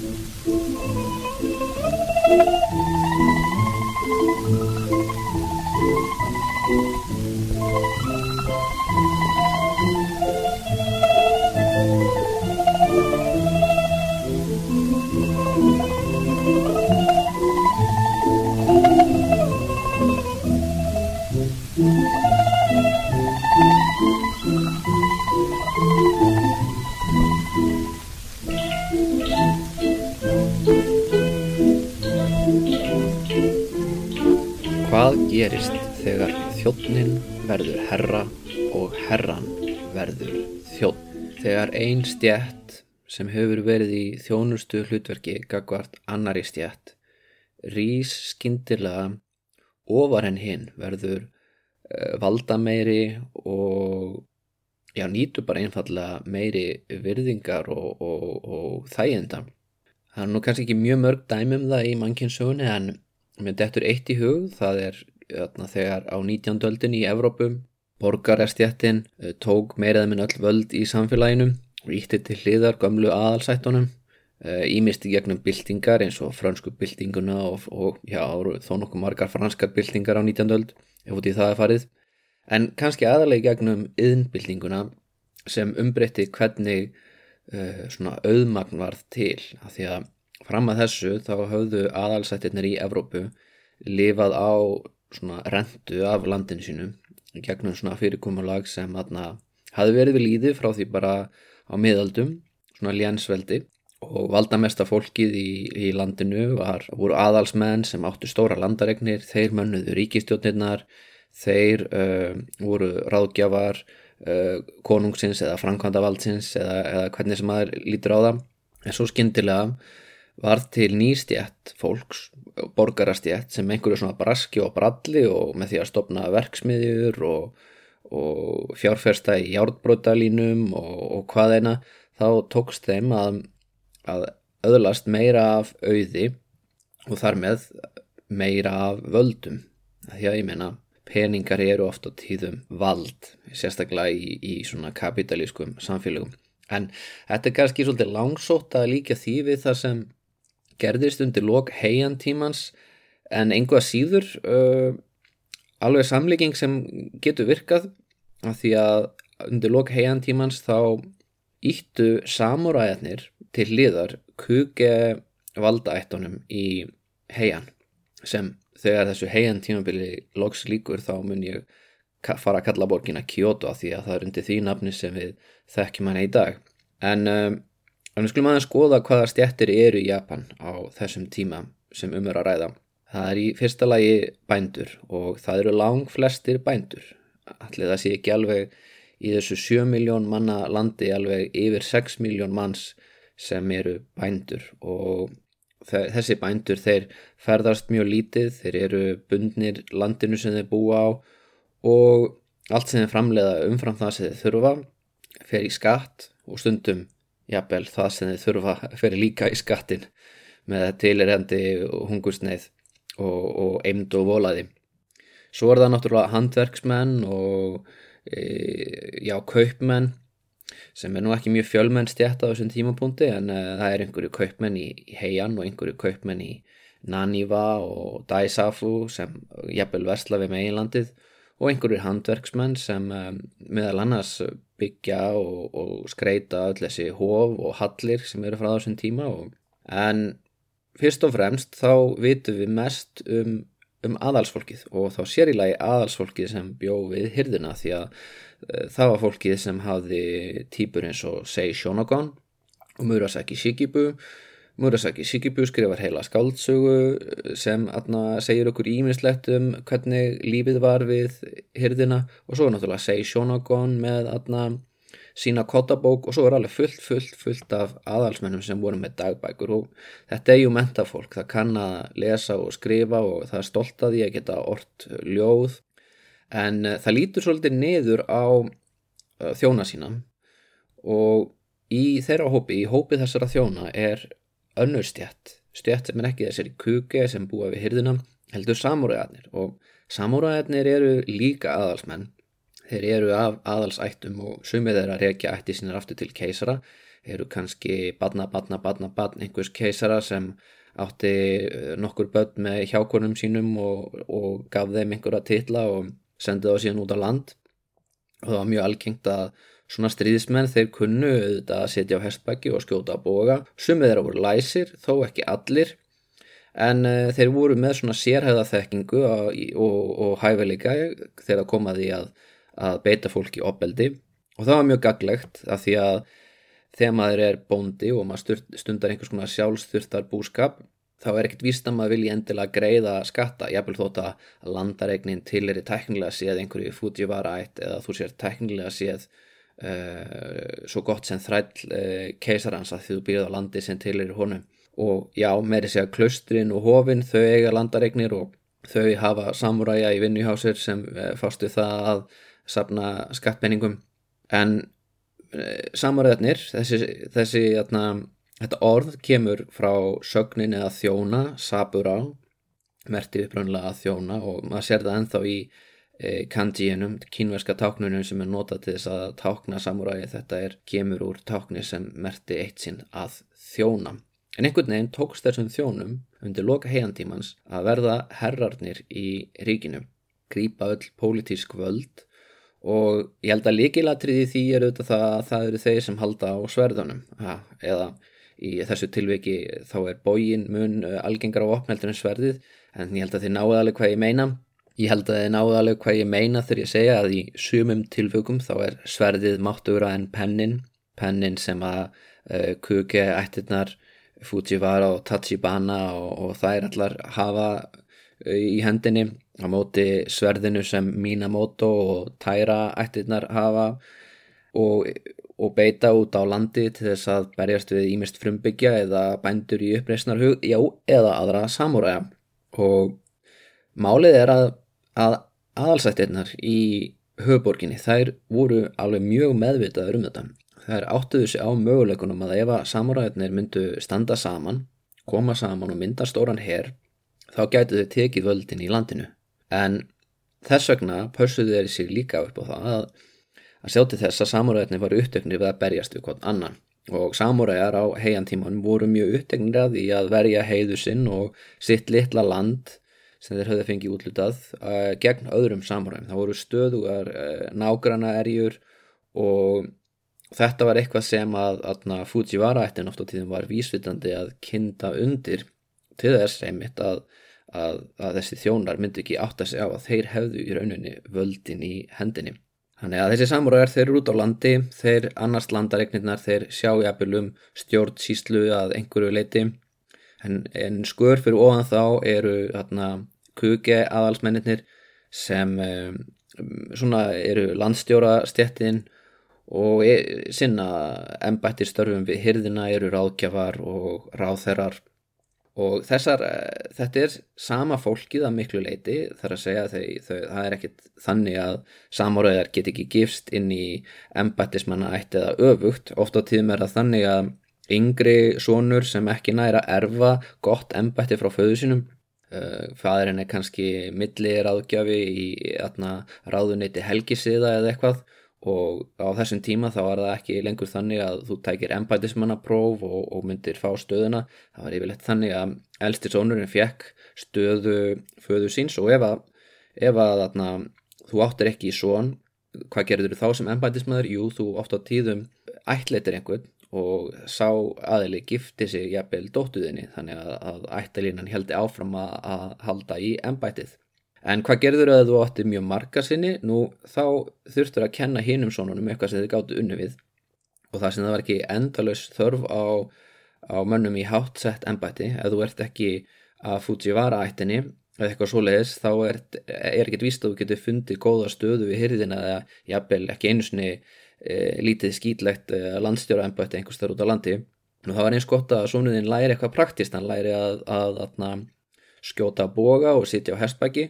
Thank you. Stjætt sem hefur verið í þjónustu hlutverki gagvart annari stjætt rís skyndilega ofar en hinn verður uh, valdameiri og já, nýtur bara einfallega meiri virðingar og, og, og þæginda. Það er nú kannski ekki mjög mörg dæmi um það í mannkynnssögunni en mér dettur eitt í hug, það er þarna, þegar á 19. öldin í Evrópum borgarestjættin uh, tók meiraða minn öll völd í samfélaginu ítti til hliðar gömlu aðalsættunum ímist í gegnum byltingar eins og fransku byltinguna og, og já, þó nokkuð margar franskar byltingar á 19. öld ef út í það er farið en kannski aðalega gegnum yðnbyltinguna sem umbreytti hvernig uh, svona auðmagn varð til af því að fram að þessu þá höfðu aðalsættirnir í Evrópu lifað á svona rentu af landinu sínu gegnum svona fyrirkomulag sem aðna hafi verið við líði frá því bara á miðaldum, svona lénsveldi og valdamesta fólkið í, í landinu var, voru aðalsmenn sem áttu stóra landaregnir, þeir mönnuðu ríkistjónirnar, þeir uh, voru ráðgjafar uh, konungsins eða framkvæmdavaldsins eða, eða hvernig sem aður lítur á það. En svo skyndilega var til nýstjætt fólks, borgarastjætt sem einhverju svona braski og bralli og með því að stopna verksmiðjur og, og fjárfersta í járnbrótalínum og, og hvað eina, þá tókst þeim að að öðlast meira af auði og þar með meira af völdum. Því að ég meina, peningar eru ofta tíðum vald, sérstaklega í, í svona kapitalískum samfélögum. En þetta er kannski svolítið langsótt að líka því við það sem gerðist undir lok heiantímans en einhvað síður uh, alveg samlíking sem getur virkað af því að undir lok heiantímans þá íttu samuræðarnir til liðar kuge valdaættunum í heian sem þegar þessu heian tímabili loks líkur þá mun ég fara að kalla borgina Kyoto því að það er undir því nafni sem við þekkjum hann í dag. En um, við skulum aðeins skoða hvaða stjættir eru í Japan á þessum tíma sem umur að ræða það er í fyrsta lagi bændur og það eru lang flestir bændur. Allir það sé ekki alveg í þessu 7 miljón manna landi alveg yfir 6 miljón manns sem eru bændur og þessi bændur þeir ferðast mjög lítið, þeir eru bundnir landinu sem þeir búa á og allt sem þeir framleiða umfram það sem þeir þurfa fer í skatt og stundum jafnvel það sem þeir þurfa fer líka í skattin með tilirhendi hungursneið og, og eimd og volaði. Svo er það náttúrulega handverksmenn og e, já, kaupmenn sem er nú ekki mjög fjölmenn stjætt á þessum tímapunkti en uh, það er einhverju kaupmenn í, í heian og einhverju kaupmenn í Naniva og Daisafu sem jafnvel versla við meginlandið og einhverju handverksmenn sem um, meðal annars byggja og, og skreita öll þessi hóf og hallir sem eru frá þessum tíma og, en fyrst og fremst þá vitum við mest um, um aðalsfólkið og þá sér í lagi aðalsfólkið sem bjó við hyrðuna því að Eh, það var fólkið sem hafði týpur eins og Sei Shonogon og Murasaki Shikibu. Murasaki Shikibu skrifar heila skáldsögu eh, sem atna, segir okkur ímislegt um hvernig lífið var við hyrðina og svo er náttúrulega Sei Shonogon með atna, sína kottabók og svo er alveg fullt, fullt, fullt af aðalsmennum sem voru með dagbækur og þetta er ju mentafólk, það kann að lesa og skrifa og það er stolt að því að geta orrt ljóð. En uh, það lítur svolítið niður á uh, þjóna sína. Og í þeirra hópi, í hópi þessara þjóna er önnur stjætt stjætt sem er ekki þessari kuke sem búa við hyrðina, heldur samúræðarnir. Og samúræðarnir eru líka aðalsmenn þeir eru af aðalsættum og sumið þeirra reykja ætti sínar aftur til keisara. Eru kannski badna, badna, badna, badna einhvers keisara sem átti eh, nokkur börn með hjákonum sínum og, og gaf þeim einhverja titla og sendið á síðan út á land. Og það var mjög algengt að svona stríðismenn þeir kunnu að setja á hestbæki og skjóta að boga. Sumið þeirra voru læsir, þó ekki allir. En uh, þeir voru með svona sérhæða þekkingu og, og, og hæfileika þegar komaði að, að beita fólki opbeldi og það var mjög gaglegt af því að þegar maður er bóndi og maður stundar einhvers konar sjálfsþurftar búskap þá er ekkert víst að maður vilja endilega greiða skatta, jáfnvel þótt að landaregnin til er í tæknilega séð einhverju Fujiwara ætt eða þú sér tæknilega séð uh, svo gott sem þræll uh, keisarans að þú býrð á landi sem til er í honum. Og já, meiri segja klustrin og hofin, þau eiga landaregnir og þau hafa samuræja í vinnuhjásir sem uh, fástu það að sapna skattpenningum en samuræðarnir þessi, þessi atna, Þetta orð kemur frá sögnin eða þjóna, sabura, merti uppröndilega að þjóna og maður sér það enþá í e, kanjiinum, kínverska táknunum sem er notað til þess að tákna samuræði. Þetta er kemur úr tákni sem merti eitt sinn að þjóna. En einhvern veginn tókst þessum þjónum undir loka heiantímans að verða herrarnir í ríkinu, grípa öll pólitísk völd og ég held að líkilatriði því er auðvitað það að það eru þeir sem halda á sverðunum. Eða í þessu tilviki þá er bógin mun uh, algengar á opneldur en sverðið en ég held að þið náðu alveg hvað ég meina. Ég held að þið náðu alveg hvað ég meina þegar ég segja að í sumum tilvökum þá er sverðið máttugra en pennin. Pennin sem að uh, kuke ættirnar Fujiwara og Tachibana og, og þær allar hafa uh, í hendinni á móti sverðinu sem Minamoto og Taira ættirnar hafa og og beita út á landi til þess að berjast við ímest frumbyggja eða bændur í uppreysnarhug, já, eða aðra samúræja. Og málið er að, að aðalsættirnar í höfuborginni, þær voru alveg mjög meðvitaður um þetta. Þær áttuðu sig á möguleikunum að ef að samúræjarnir myndu standa saman koma saman og mynda stóran herr þá gætu þau tekið völdin í landinu en þess vegna pössuðu þeir sig líka upp á það að að sjá til þess að samúræðinni var upptöknir við að berjast við hvort annan og samúræðar á heiantíman voru mjög upptöknir að því að verja heiðu sinn og sitt litla land sem þeir höfðu fengið útlutað uh, gegn öðrum samúræðum. Það voru stöðugar uh, nágrana erjur og þetta var eitthvað sem að, að Fujiwara oft á tíðum var vísvitandi að kinda undir til þess einmitt að, að, að þessi þjónar myndi ekki átt að segja á að þeir hefðu í rauninni völdin í hendinni. Þannig að þessi samúræðar þeir eru út á landi, þeir annars landaregnirnar, þeir sjá jafnvel um stjórn síslu að einhverju leiti en, en skur fyrir ofan þá eru þarna kuge aðalsmennir sem um, svona eru landstjóra stjettin og e, sinna embættir störfum við hyrðina eru ráðgjafar og ráðherrar og þessar, eh, þetta er sama fólkið að miklu leiti þar að segja þau, þau það er ekkit þannig að samoröðar get ekki gifst inn í embættismanna ætti eða öfugt, oft á tíðum er það þannig að yngri sonur sem ekki næra erfa gott embætti frá föðu sínum uh, fæðurinn er kannski milli ráðgjafi í ráðuniti helgisiða eða eitthvað og á þessum tíma þá var það ekki lengur þannig að þú tækir embætismannapróf og, og myndir fá stöðuna það var yfirleitt þannig að elstir sónurinn fekk stöðu föðu síns og ef að, ef að þarna, þú áttir ekki í són hvað gerður þú þá sem embætismannur? Jú, þú átt á tíðum ætleitir einhvern og sá aðili gifti sig jafnvel dóttuðinni þannig að, að ættilínan heldi áfram að, að halda í embætið En hvað gerður að þú átti mjög marga sinni? Nú þá þurftur að kenna hinum sonunum eitthvað sem þið gáttu unni við. Og það sem það var ekki endalus þörf á, á mönnum í hátsett ennbætti ef þú ert ekki að Fujiwara ættinni eða eitthvað svo leiðis þá er, er ekkert víst að þú getur fundið góða stöðu við hyrðina eða jafnvel ekki einu svoni e, lítið skýtlegt e, landstjóra ennbætti einhvers þar út á landi. Og það var eins gott að sonuðin læri eitthvað praktist, hann læri að, að, að, að skjóta boga og sitja á hestbæki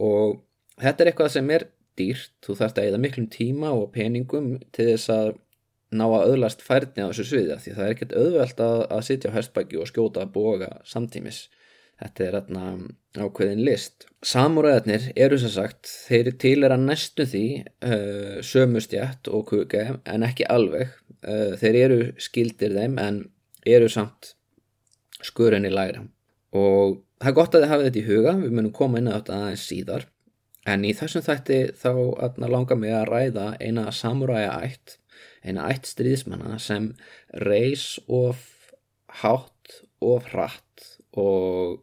og þetta er eitthvað sem er dýrt, þú þarfst að eða miklum tíma og peningum til þess að ná að öðlast færni á þessu sviði því það er ekkert auðvelt að, að sitja á hestbæki og skjóta að boga samtímis. Þetta er atna, ákveðin list. Samúræðarnir eru sem sagt þeir til er að næstu því uh, sömustjætt og kuke en ekki alveg. Uh, þeir eru skildir þeim en eru samt skurðinni læra og það er gott að þið hafið þetta í huga við munum koma inn á þetta aðeins síðar. En í þessum þætti þá langar mig að ræða eina samúræja ætt eina ætt stríðismanna sem reys of hátt of hratt og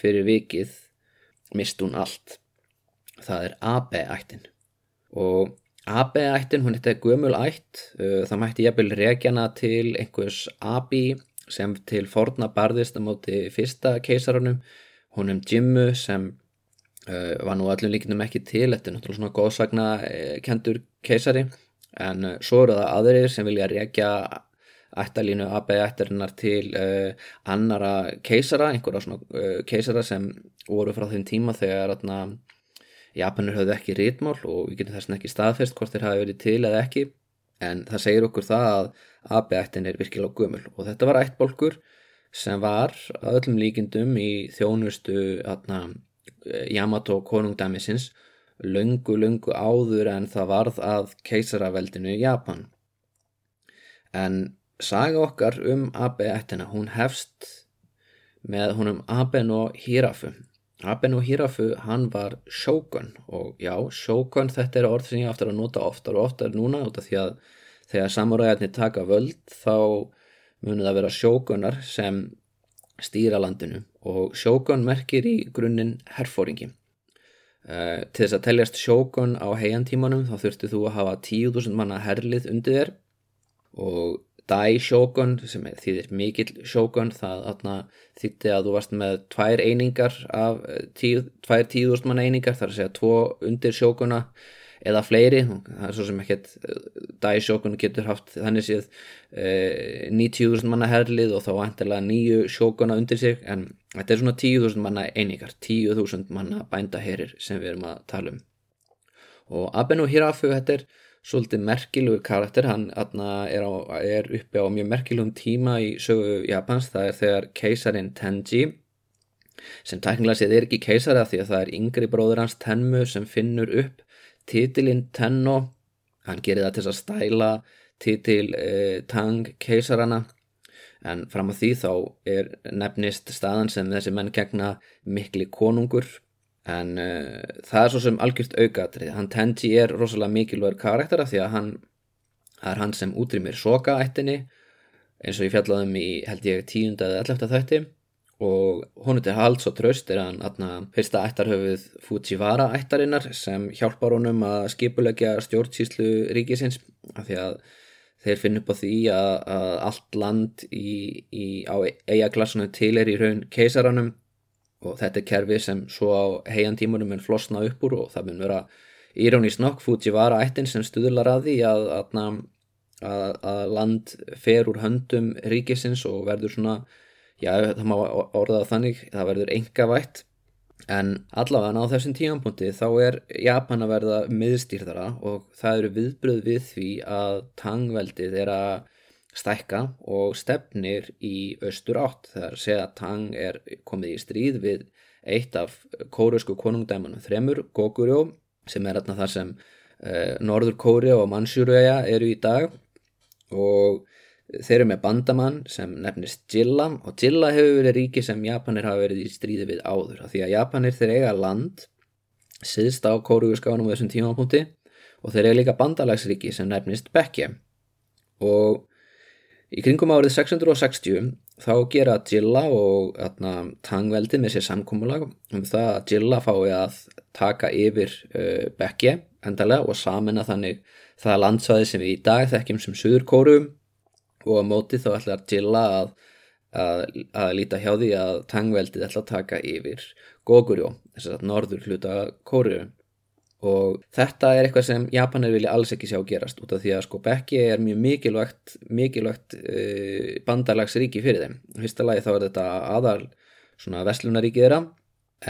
fyrir vikið mist hún allt. Það er AB-ættin og AB-ættin hún er gömul ætt uh, það mætti jafnvel regjana til einhvers AB sem til forna barðist á móti fyrsta keisarunum hún um Jimmu sem uh, var nú allum líkinum ekki til þetta er náttúrulega svona góðsagna uh, kendur keisari en uh, svo eru það aðrir sem vilja reykja ættalínu AB-ættarinnar til annara keisara einhverja svona keisara sem voru frá þeim tíma þegar atna, Japanur höfðu ekki rítmál og við getum þess að ekki staðfest hvort þeir hafi verið til eða ekki en það segir okkur það að AB-ættin er virkilega gömul. Og þetta var ættbolkur sem var að öllum líkindum í þjónustu atna, Yamato konungdæmisins löngu, löngu áður en það varð að keisaraveldinu Japan. En saga okkar um AB-ættina hún hefst með húnum Aben og Hirafu Aben og Hirafu hann var shogun og já, shogun þetta er orð sem ég aftur að nota oftar og oftar núna út af því að þegar samuræðarnir taka völd þá munið að vera sjókunar sem stýra landinu. Og sjókun merkir í grunninn herfóringi. Uh, til þess að teljast sjókun á heiantímanum þá þurftu þú að hafa 10.000 manna herlið undir þér. Og Dai Shogun sem þýðir mikill Shogun það atna, þýtti að þú varst með tvær einingar af eh, tíu, tvær tíðúst manna einingar þar að segja tvo undir Shoguna eða fleiri, það er svo sem ekkert Dai Shogun getur haft þannig séð e, 90.000 manna herlið og þá vantilega nýju Shoguna undir sig en þetta er svona 10.000 manna einingar 10.000 manna bændaherir sem við erum að tala um. Og Abeno Hirafu þetta er svolítið merkilugur karakter, hann er, á, er uppi á mjög merkilugum tíma í sögu Japans, það er þegar keisarin Tenji sem tæknilega séð er ekki keisara því að það er yngri bróður hans Tenmu sem finnur upp titilinn Tenno. Hann gerir það til að stæla titil eh, Tang keisarana. En fram að því þá er nefnist staðan sem þessi menn gegna mikli konungur en uh, það er svo sem algjört aukatrið hann Tenji er rosalega mikilvægur karaktera því að hann er hann sem útrýmir soka ættinni eins og ég fjallaðum í held ég tíunda eða ellefta þætti. Og honu til hals og tröst er hann aðna fyrsta ættarhöfuð Fujiwara ættarinnar sem hjálpar honum að skipulegja stjórnsýslu ríkisins af því að þeir finn upp á því að, að allt land í, í, á eigaklassunum til er í raun keisaranum og þetta er kerfi sem svo á heiantímunum mun flosna upp úr og það mun vera írónís nokk. Fujiwara ættin sem stuðlar að því að, að, að land fer úr höndum ríkisins og verður svona, já það má orða þannig, það verður engavætt en allavega á þessum tímanpunti þá er Japan að verða miðstýrðara og það eru viðbröð við því að tangveldið er að stækka og stefnir í austur átt þegar segja að Tang er komið í stríð við eitt af kóresku konungdæmanum þremur, Goguryó sem er þarna þar sem uh, Norður Kóri og Mansjúröja eru í dag. Og þeir eru með bandamann sem nefnist Jilla og Jilla hefur verið ríki sem Japanir hafa verið í stríði við áður því að Japanir þeir eiga land siðst á kórugurskáðunum á þessum tímapunkti og þeir eiga líka bandalagsríki sem nefnist Bekkje og Í kringum árið 660 þá gera Jilla og Tangveldi með sér samkómulag um það að Jilla fái að taka yfir uh, Bekkje endalega og samena þannig það landsvæði sem við í dag þekkjum sem Suður Kórum og á móti þá ætlar Jilla að, að, að líta hjá því að Tangveldið ætla að taka yfir Gogurjó, þess að norður hluta Kórum og þetta er eitthvað sem Japanir vilja alls ekki sjá gerast út af því að sko Becky er mjög mikilvægt, mikilvægt uh, bandalagsríki fyrir þeim. Fyrsta lagi þá er þetta aðal svona vestlunaríki þeirra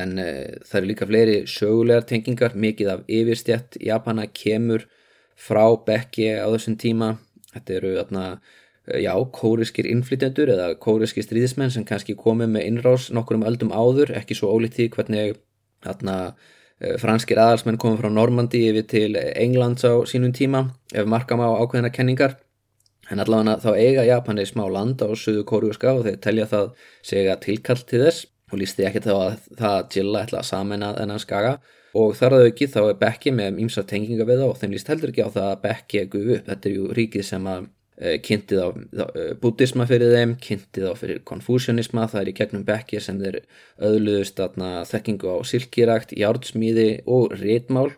en uh, það eru líka fleiri sögulegar tengingar, mikið af yfirstjætt Japana kemur frá Becky á þessum tíma. Þetta eru þarna já, kóriskir innflytjendur eða kóriskir stríðismenn sem kannski komið með innrás nokkur um öldum áður, ekki svo ólítið hvernig þarna franskir aðalsmenn komið frá Normandi yfir til Englands á sínum tíma ef markam á ákveðina kenningar. En allavega þá eiga Japani smá land á söðu kóriuska og þeir telja það segja tilkall til þess. Og lísti ekki þá að það Jilla ætla að samena þennan skaga. Og þar að auki þá er Bekki með ímsa tenginga við það og þeim líst heldur ekki á það að Bekki er guð upp, þetta er ju ríkið sem að kynntið á e, bútisma fyrir þeim, kynntið á fyrir konfúsjónisma, það er í gegnum Bekki sem þeir öðluðust þekkingu á silkirækt, járdsmíði og rétmál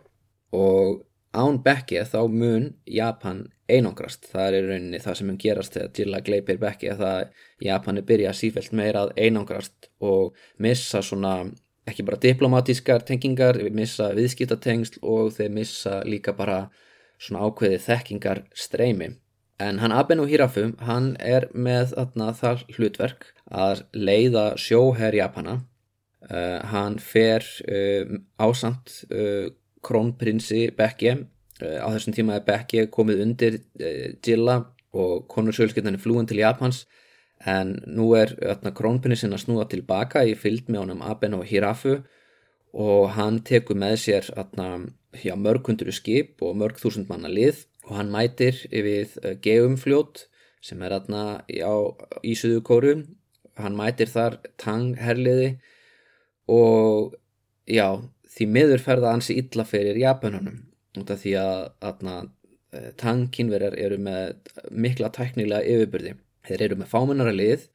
og án Bekki þá mun Japan einangrast, það er rauninni það sem mun gerast þegar Jilla gleipir Bekki að það Japani byrja sífælt meira að einangrast og missa svona ekki bara diplomatískar tengingar, missa viðskiptatengsl og þeir missa líka bara svona ákveði þekkingar streymi. En hann Abeno Hirafu, hann er með þarna það hlutverk að leiða sjóherr Japana. Uh, hann fer uh, ásamt uh, krónprinsi Bekkje. Á þessum tíma er Bekkje komið undir Jilla og konursjölskyldan er flúin til Japans en nú er krónprinsin að snúa tilbaka í fylg með honum Aben og Hirafu og hann tekur með sér já, mörg hundru skip og mörg þúsund manna lið og hann mætir við eh, Geumfljót sem er atna, á, í Suðukóru hann mætir þar tangherliði og já, því miður ferða hansi illa fyrir Japanunum. Út af því að atna, eh, tangkinverjar eru með mikla tæknilega yfirbyrði þeir eru með fámennara lið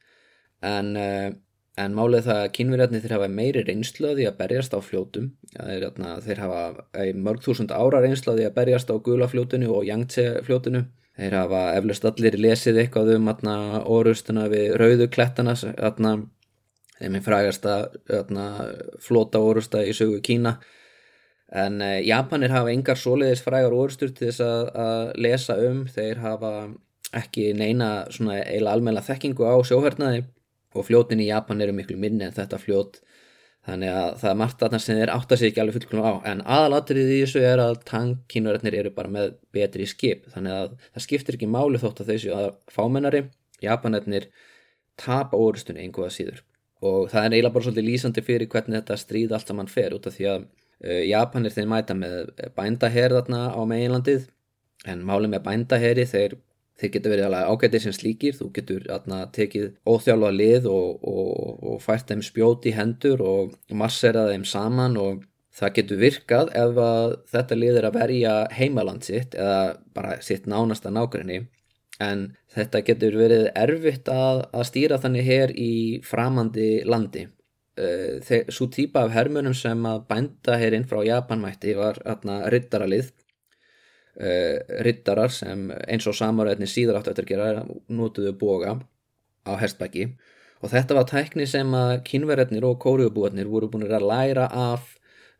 en, uh, en málið það að kynverjarnir þeir hafa meiri reynslaði að berjast á fljótum. Þeir, atna, þeir hafa mörg þúsund ára reynslaði að berjast á gulafljótinu og jangtse fljótinu. Þeir hafa eflust allir lesið eitthvað um atna, orustuna við rauðu klettana þeim er frægast að flota orusta í sögu Kína. En uh, Japanir hafa engar soliðis frægar orustur til þess að, að lesa um. Þeir hafa ekki neina eila almenna þekkingu á sjóhörnaði og fljótin í Japan eru miklu minni en þetta fljót. Þannig að það er margt aðna sem þeir átta sig ekki alveg fullkonum á. En aðalatrið í þessu er að tankkínverðarnir eru bara með betri skip. Þannig að það skiptir ekki máli þótt að þessu að fámennari. Japanarnir tapa orustunni einhverja síður. Og það er eiginlega bara svolítið lýsandi fyrir hvernig þetta stríð allt saman fer út af því að uh, Japanir þeir mæta með bændaherðarna á meginlandið. En málið með bændaheri þeir þeir geta verið alveg ágætið sem slíkir. Þú getur atna, tekið óþjálfa lið og, og, og fært þeim spjóti hendur og marseraði þeim saman og það getur virkað ef þetta lið er að verja heimaland sitt eða bara sitt nánasta nákvæmni en þetta getur verið erfitt að, að stýra þannig hér í framandi landi. Svo típa af hermunum sem að bænda hérinn frá Japanmætti var rittaralið uh, rittarar sem eins og samaröðni síðar áttu eftir að gera notuðu boga á herstbæki og þetta var tækni sem að kynverðnir og kóriubúarnir voru búin að læra af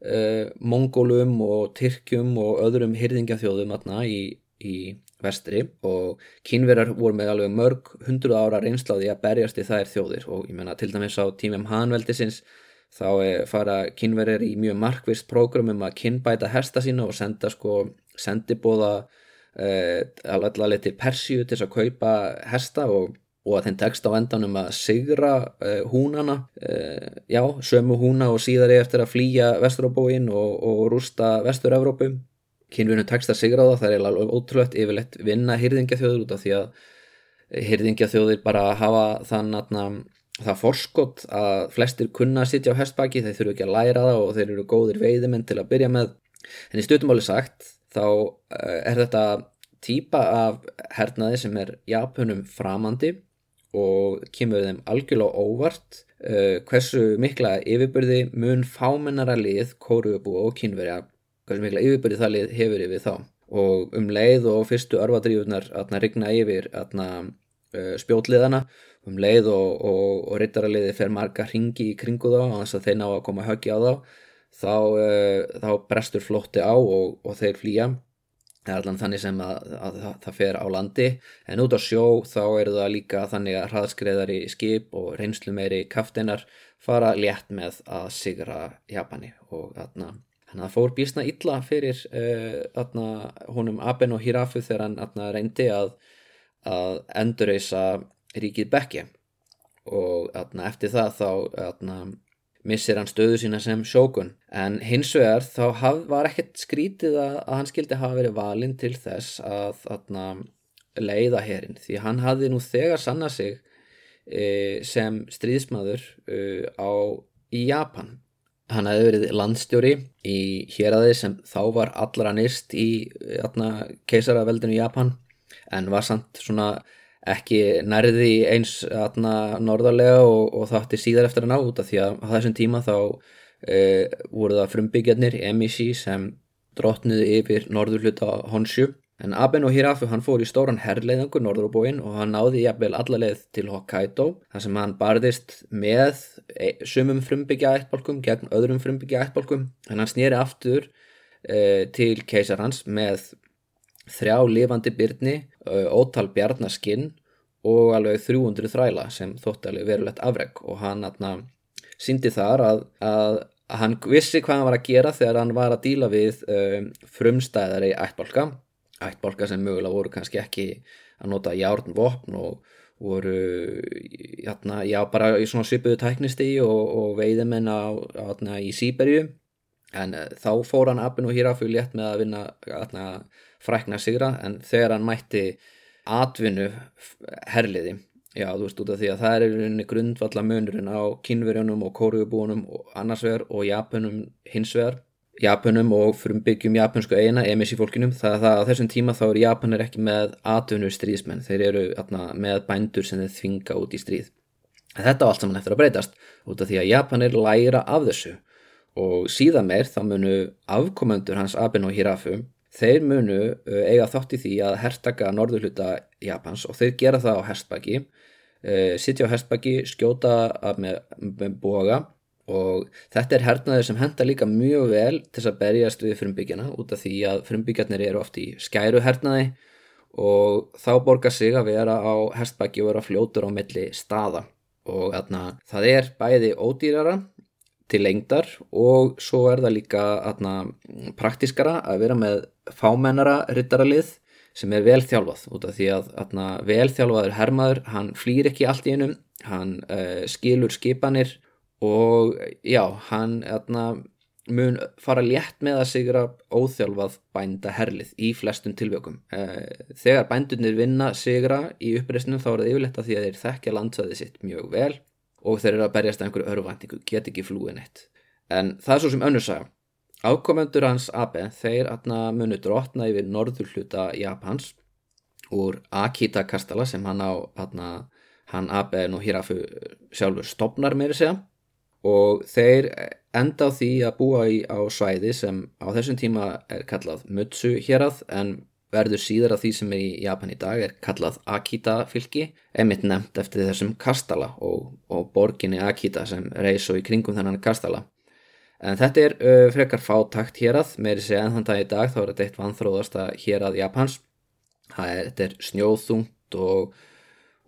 uh, mongólum og tyrkjum og öðrum hyrðingaþjóðum atna, í, í vestri. Og kynverðar voru með alveg mörg hundru ára reynslaði að berjast í þær þjóðir. Og ég menna til dæmis á tímum hanveldisins þá fara kynverðir í mjög markvist prógramum að kynbæta hesta sína og senda sko sendibóða uh, allavega til Persíu til að kaupa hesta og, og að þeim tekst á endanum að sigra uh, húnana. Uh, já, sömu húna og síðar eftir að flýja Vesturóbóin og, og rústa Vestur-Evrópu. Kynvinu tekst að sigra það, það er alveg ótrúlegt yfirleitt vinna hýrðingjathjóður út af því að hýrðingjathjóðir bara hafa þann að það forskott að flestir kunna að sitja á hestbaki, þeir þurfu ekki að læra það og þeir eru góðir veiðimenn til að byrja með. En í stuttumáli sagt þá eh, er þetta týpa af hernaði sem er Japunum framandi og kemur þeim algjörlega óvart uh, hversu mikla yfirbyrði mun fámennara lið kóruubú og kynverja hversu mikla yfirbyrði það lið hefur yfir þá. Og um leið og fyrstu örvadrífunar að rigna yfir að uh, spjótliðana um leið og, og, og rittaraliði fer marga ringi í kringu þá þannig að þeir ná að koma höggi á þá þá, uh, þá brestur flótti á og, og þeir flýja. Það er allan þannig sem að, að, að, að það fer á landi. En út á sjó þá eru það líka þannig að hraðskreðari skip og reynslu meiri kaftinar fara létt með að sigra Japani og þarna. Þannig að það fór bísna illa fyrir uh, atna, honum Aben og Hirafu þegar hann atna, reyndi að, að endurreysa ríkið Bekke og atna, eftir það þá atna, missir hann stöðu sína sem sjókun en hins vegar þá haf, var ekkert skrítið að, að hann skildi hafa verið valinn til þess að atna, leiða herin því hann hafði nú þegar sanna sig e, sem stríðsmaður e, á, í Japan. Hann hefði verið landstjóri í héræði sem þá var allra nýrst í keisaraveldinu í Japan en var samt svona ekki nærði eins atna, norðarlega og, og þátti síðar eftir að ná út af því að á þessum tíma þá e, voru það frumbyggjarnir Emishi sem drotniði yfir norðurluta Honshu. En Aben og Hirafu hann fór í stóran herrleiðangur norður á bóin og hann náði jafnvel allarleið til Hokkaido þar sem hann barðist með e, sumum frumbyggja ættbálkum gegn öðrum frumbyggja ættbálkum. En hann snýri aftur e, til keisarhans með þrjá lifandi byrni, ótal bjarnaskinn og alveg 300 þræla sem þótt alveg verulegt afreg og hann atna, síndi þar að, að, hann vissi hvað hann var að gera þegar hann var að díla við e, frumstæðari ættbálka. Ættbálka sem mögulega voru kannski ekki að nota járnvopn og voru játna, já, bara í svona svipuðu tæknisti og, og veiðimenn á, á, í Sýberju en uh, þá fór hann Abin og Hirafu létt með að vinna játna, frækna sigra en þegar hann mætti atvinnu herliði já þú veist út af því að það er grundvalla munurinn á kynverjunum og kóruubúunum annars vegar og Japanum hins vegar Japanum og frumbyggjum japansku eina emis í fólkinum. Það að það á þessum tíma þá eru Japanir ekki með atvinnur stríðsmenn, þeir eru atna, með bændur sem þeir þvinga út í stríð. En þetta á allt saman eftir að breytast út af því að Japanir læra af þessu. Og síðan meir þá munu afkomendur hans Aben og Hirafu þeir munu uh, eiga þátt í því að herstaka norðurluta Japans og þeir gera það á herstbaki uh, sitja á herstbaki, skjóta með, með boga og þetta er hernaður sem henda líka mjög vel til að berjast við frumbyggjana út af því að frumbyggjarnir eru oft í skæru hernaði og þá borgar sig að vera á herstbæki og vera fljótur á milli staða. Og atna, það er bæði ódýrara til lengdar og svo er það líka atna, praktiskara að vera með fámennara ryttaralið sem er velþjálfað út af því að atna, velþjálfaður hermaður hann flýr ekki allt í einum hann uh, skilur skipanir og já, hann atna, mun fara létt með að sigra óþjálfað bænda herlið í flestum tilvökum. Eh, þegar bændunir vinna sigra í uppreysnum þá er það yfirlegt að því að þeir þekkja landsæði sitt mjög vel og þeir eru að berjast einhverju örvæntingu, get ekki flúin eitt. En það er svo sem önnur saga. Ákomendur hans Abe, þeir munu drotna yfir norður hluta Japans úr Akita kastala sem hann á atna, hann Abe nú Hirafu sjálfur stopnar meiri segja og þeir enda á því að búa í, á svæði sem á þessum tíma er kallað Mutsu hérað en verður síðar af því sem er í Japan í dag er kallað Akita fylki emitt nefnt eftir þessum kastala og, og borginni Akita sem reys og í kringum þennan kastala. En þetta er uh, frekar fátakt hérað. Meiri segja en þann dag í dag þá er þetta eitt vanþróðasta hérað Japans. Það er, þetta er snjóðþungt og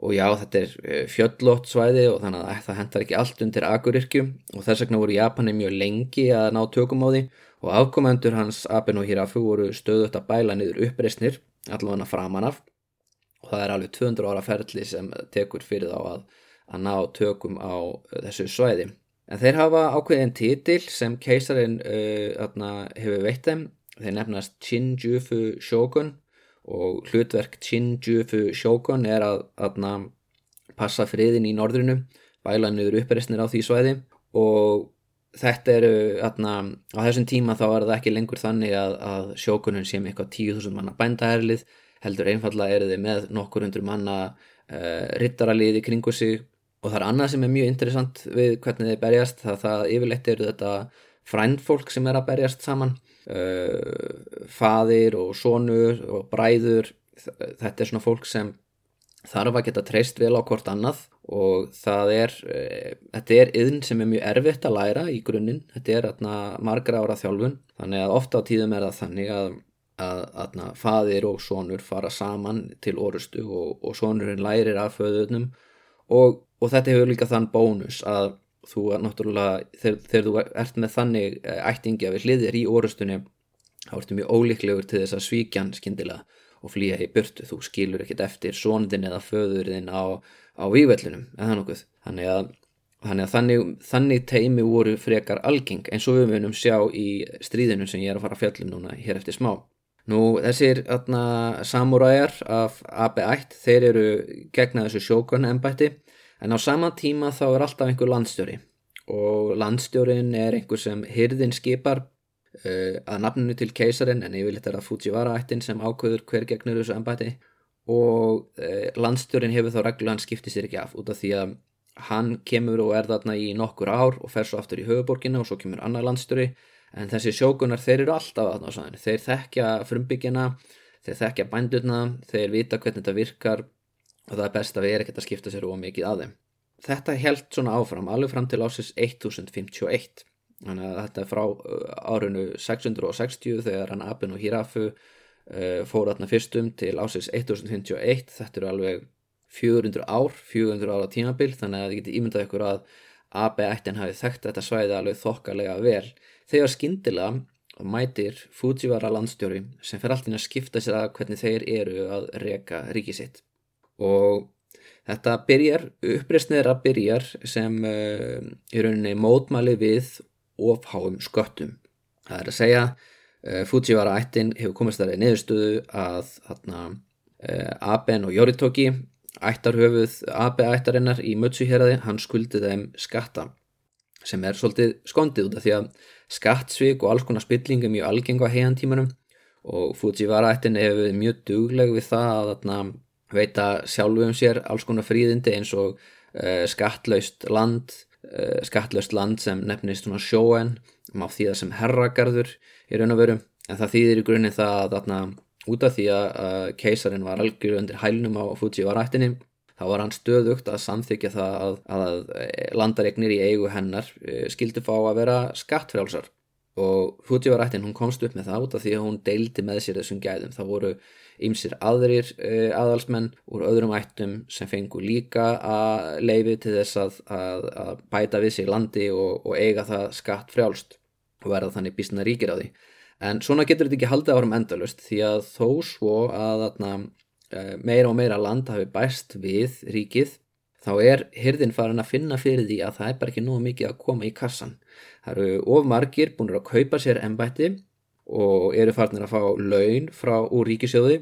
og já þetta er fjöllótt svæði og þannig að það hendar ekki allt undir agurirkju og þess vegna voru Japani mjög lengi að ná tökum á því og afkomendur hans Aben og Hirafu voru stöðut að bæla niður uppreysnir allavega framan af. Og það er alveg 200 ára ferli sem tekur fyrir þá að, að ná tökum á eh, þessu svæði. En þeir hafa ákveðin títil sem keisarin uh, hefur veitt þeim. Þeir nefnast Shinjufu Shogun. Og hlutverk Shinjufu Shogun er að, að passa friðin í norðrinu bæla niður uppreysnir á því svæði. Og þetta eru atna, á þessum tíma þá er það ekki lengur þannig að, að sjókunum sé með eitthvað 10.000 manna bændaherlið heldur einfallega eru þið með nokkur hundur manna uh, rittaralið í kringu sig. Og það er annað sem er mjög interessant við hvernig þið berjast það, það yfirleitt eru þetta frændfólk sem er að berjast saman uh, faðir og sonur og bræður. Þetta er svona fólk sem þarf að geta treyst vel á hvort annað og það er uh, þetta er yðn sem er mjög erfitt að læra í grunninn, þetta er atna, margra ára þjálfun, þannig að ofta á tíðum er það þannig að, að atna, faðir og sonur fara saman til orustu og, og sonurinn lærir af föðunum og, og þetta hefur líka þann bónus að þú er náttúrulega, þegar, þegar þú ert með þannig eh, ættingi að við hliðir í orustunni þá ertu mjög ólíklegur til þess að svíkjan skindilega og flýja í burtu, þú skilur ekkit eftir sonðin eða föðurinn á, á vývellunum, eða nokkuð. Þannig að, þannig, að þannig, þannig teimi voru frekar algeng eins og við munum sjá í stríðinu sem ég er að fara að fjallum núna hér eftir smá. Nú þessir samúræjar af AB1 þeir eru gegna þessu sjókun ennbætti en á sama tíma þá er alltaf einhver landstjóri. Og landstjórin er einhver sem hyrðin skipar að nafninu til keisarin en yfirleitt er það Fujiwara ættin sem ákveður hver gegnur þessu ennbætti og uh, landstjórin hefur þá reglu hann skiptir sér ekki af út af því að hann kemur og er þarna í nokkur ár og fer svo aftur í höfuborgina og svo kemur annar landstjóri en þessi sjókunar þeir eru alltaf aðná sæðin, þeir þekkja frumbyggjana, þeir þekkja bændurna, þeir vita hvernig þetta virkar og það er best að við erum ekkert að skipta sér ómikið að þeim. Þetta held svona áfram, alveg fram til ásins 1051, þannig að þetta er frá uh, árinu 660 þegar hann Abin og Hirafu uh, fór aðna fyrstum til ásins 1051, þetta eru alveg 400 ár, 400 ára tímabil, þannig að þið getur ímyndað ykkur að AB-ættin hafi þekkt þetta svæði alveg þokkalega vel. Þegar skindilega mætir Fujiwara landstjóri sem fer alltaf að skipta sér að hvernig þeir eru að reka ríki sitt. Og þetta byrjar, uppreysnir að byrjar sem uh, í rauninni mótmæli við ofháum sköttum. Það er að segja uh, Fujiwara ættin hefur komist þar í neðurstöðu að þarna, uh, Aben og Yoritoki ættarhöfuð Abe ættarinnar í Mutsuheraði hann skuldi þeim skatta sem er svolítið skondið út af því að skattsvík og alls konar spilling er mjög algeng á heiantímanum og Fujiwara ættin hefur mjög dugleg við það að þarna, veita sjálfu um sér alls konar fríðindi eins og uh, skattlaust land uh, skattlaust land sem nefnist svona sjóen má þýða sem herragarður í raun og veru. En það þýðir í grunninn það að þarna, út af því að keisarin var algjör undir hælnum á Fujiwara ættinni þá var hann stöðugt að samþykja það að, að landaregnir í eigu hennar eh, skildi fá að vera skattfrjálsar. Og Fujivarættin hún komst upp með það út af því að hún deildi með sér þessum gæðum. Það voru ymsir aðrir uh, aðalsmenn úr öðrum ættum sem fengu líka að leifi til þess að, að, að bæta við sig landi og, og eiga það skattfrjálst og verða þannig bísna ríkir á því en svona getur þetta ekki haldið árum endalust því að þó svo að þarna Eh, meira og meira land hafi bæst við ríkið þá er hyrðin farin að finna fyrir því að það er bara ekki nógu mikið að koma í kassan. Það eru of margir búin að kaupa sér ennbætti og eru farin að fá laun frá úr ríkisjóði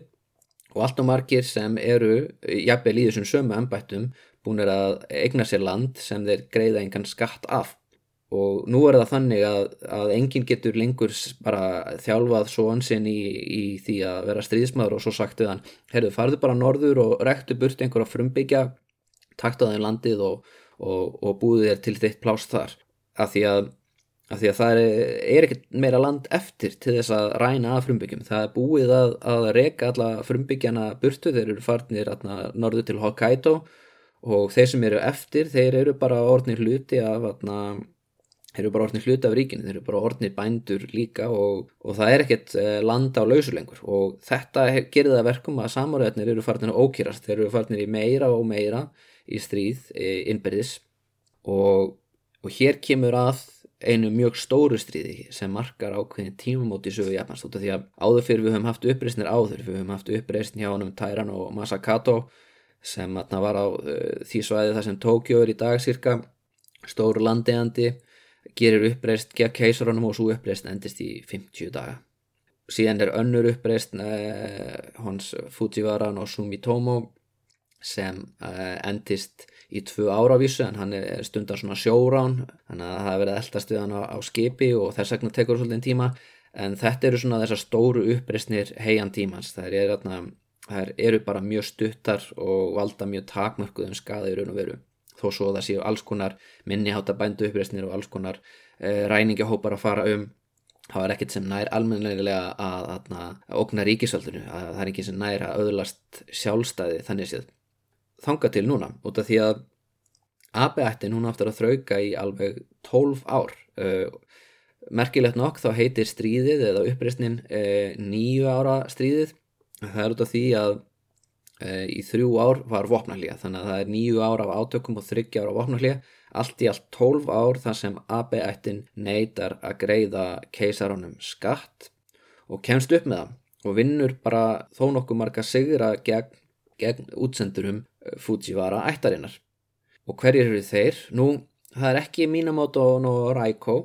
og allt og margir sem eru jafnvel í þessum sömu ennbættum búin að eigna sér land sem þeir greiða engan skatt af. Og nú er það þannig að, að enginn getur lengur bara þjálfað svoan sinn í, í því að vera stríðsmaður og svo sagt við hann, heyrðu farðu bara norður og rektu burt einhverja frumbyggja taktaði landið og, og, og búið þér til þitt plást þar. Af því að, að, því að það er, er ekkert meira land eftir til þess að ræna að frumbyggjum, það er búið að, að reka alla frumbyggjana burtu, þeir eru farnir norður til Hokkaido og þeir sem eru eftir, þeir eru bara orðnir hluti af atna, þeir eru bara orðnir hluti af ríkinu, þeir eru bara orðnir bændur líka og, og það er ekkert eh, landa á lausulengur og þetta gerir það verkum að samaröðnir eru farinir að ókýrast, þeir eru farinir í meira og meira í stríð eh, innbyrðis. Og, og hér kemur að einu mjög stóru stríði sem markar ákveðin tímumóti sögu Japans út af því að áður fyrir við höfum haft uppreysnir áður, við höfum haft uppreysn hjá honum Tairan og Masakato sem var á uh, því svæði þar sem Tókjó er í dag cirka stóru landegjandi gerir uppreist gegn keisarónum og svo uppreist endist í 50 daga. Síðan er önnur uppreist eh, hans Fujiwara no Sumitomo sem eh, endist í tvö áravísu en hann er stundar svona sjórán þannig að það hefur verið eldast við hann á, á skipi og þess vegna tekur svolítið tíma. En þetta eru svona þessar stóru uppreistnir heian tímans. Það eru, er, eru bara mjög stuttar og valda mjög takmörkuðum skadiður og veru. Þó svo það séu alls konar minniháta bændu uppreysnir og alls konar uh, ræningahópar að fara um það er ekkert sem nær almennilega að, að, að okna ríkisvöldinu það er ekki sem nær að öðlast sjálfstæði þannig séð þanga til núna út af því að AB-ættin hún áttur að þrauka í alveg 12 ár. Uh, merkilegt nokk þá heitir stríðið eða uppreysnin uh, nýju ára stríðið. Það er út af því að Eh, í þrjú ár var vopnarlíða þannig að það er nýju ár af átökum og þryggja ár af vopnarlíða allt í allt tólf ár þar sem AB-ættin neytar að greiða keisarónum skatt og kemst upp með það og vinnur bara þó nokkuð marga sigra gegn, gegn útsendurum Fujiwara ættarinnar. Og hverjir eru þeir? Nú, það er ekki Minamoto no Raiko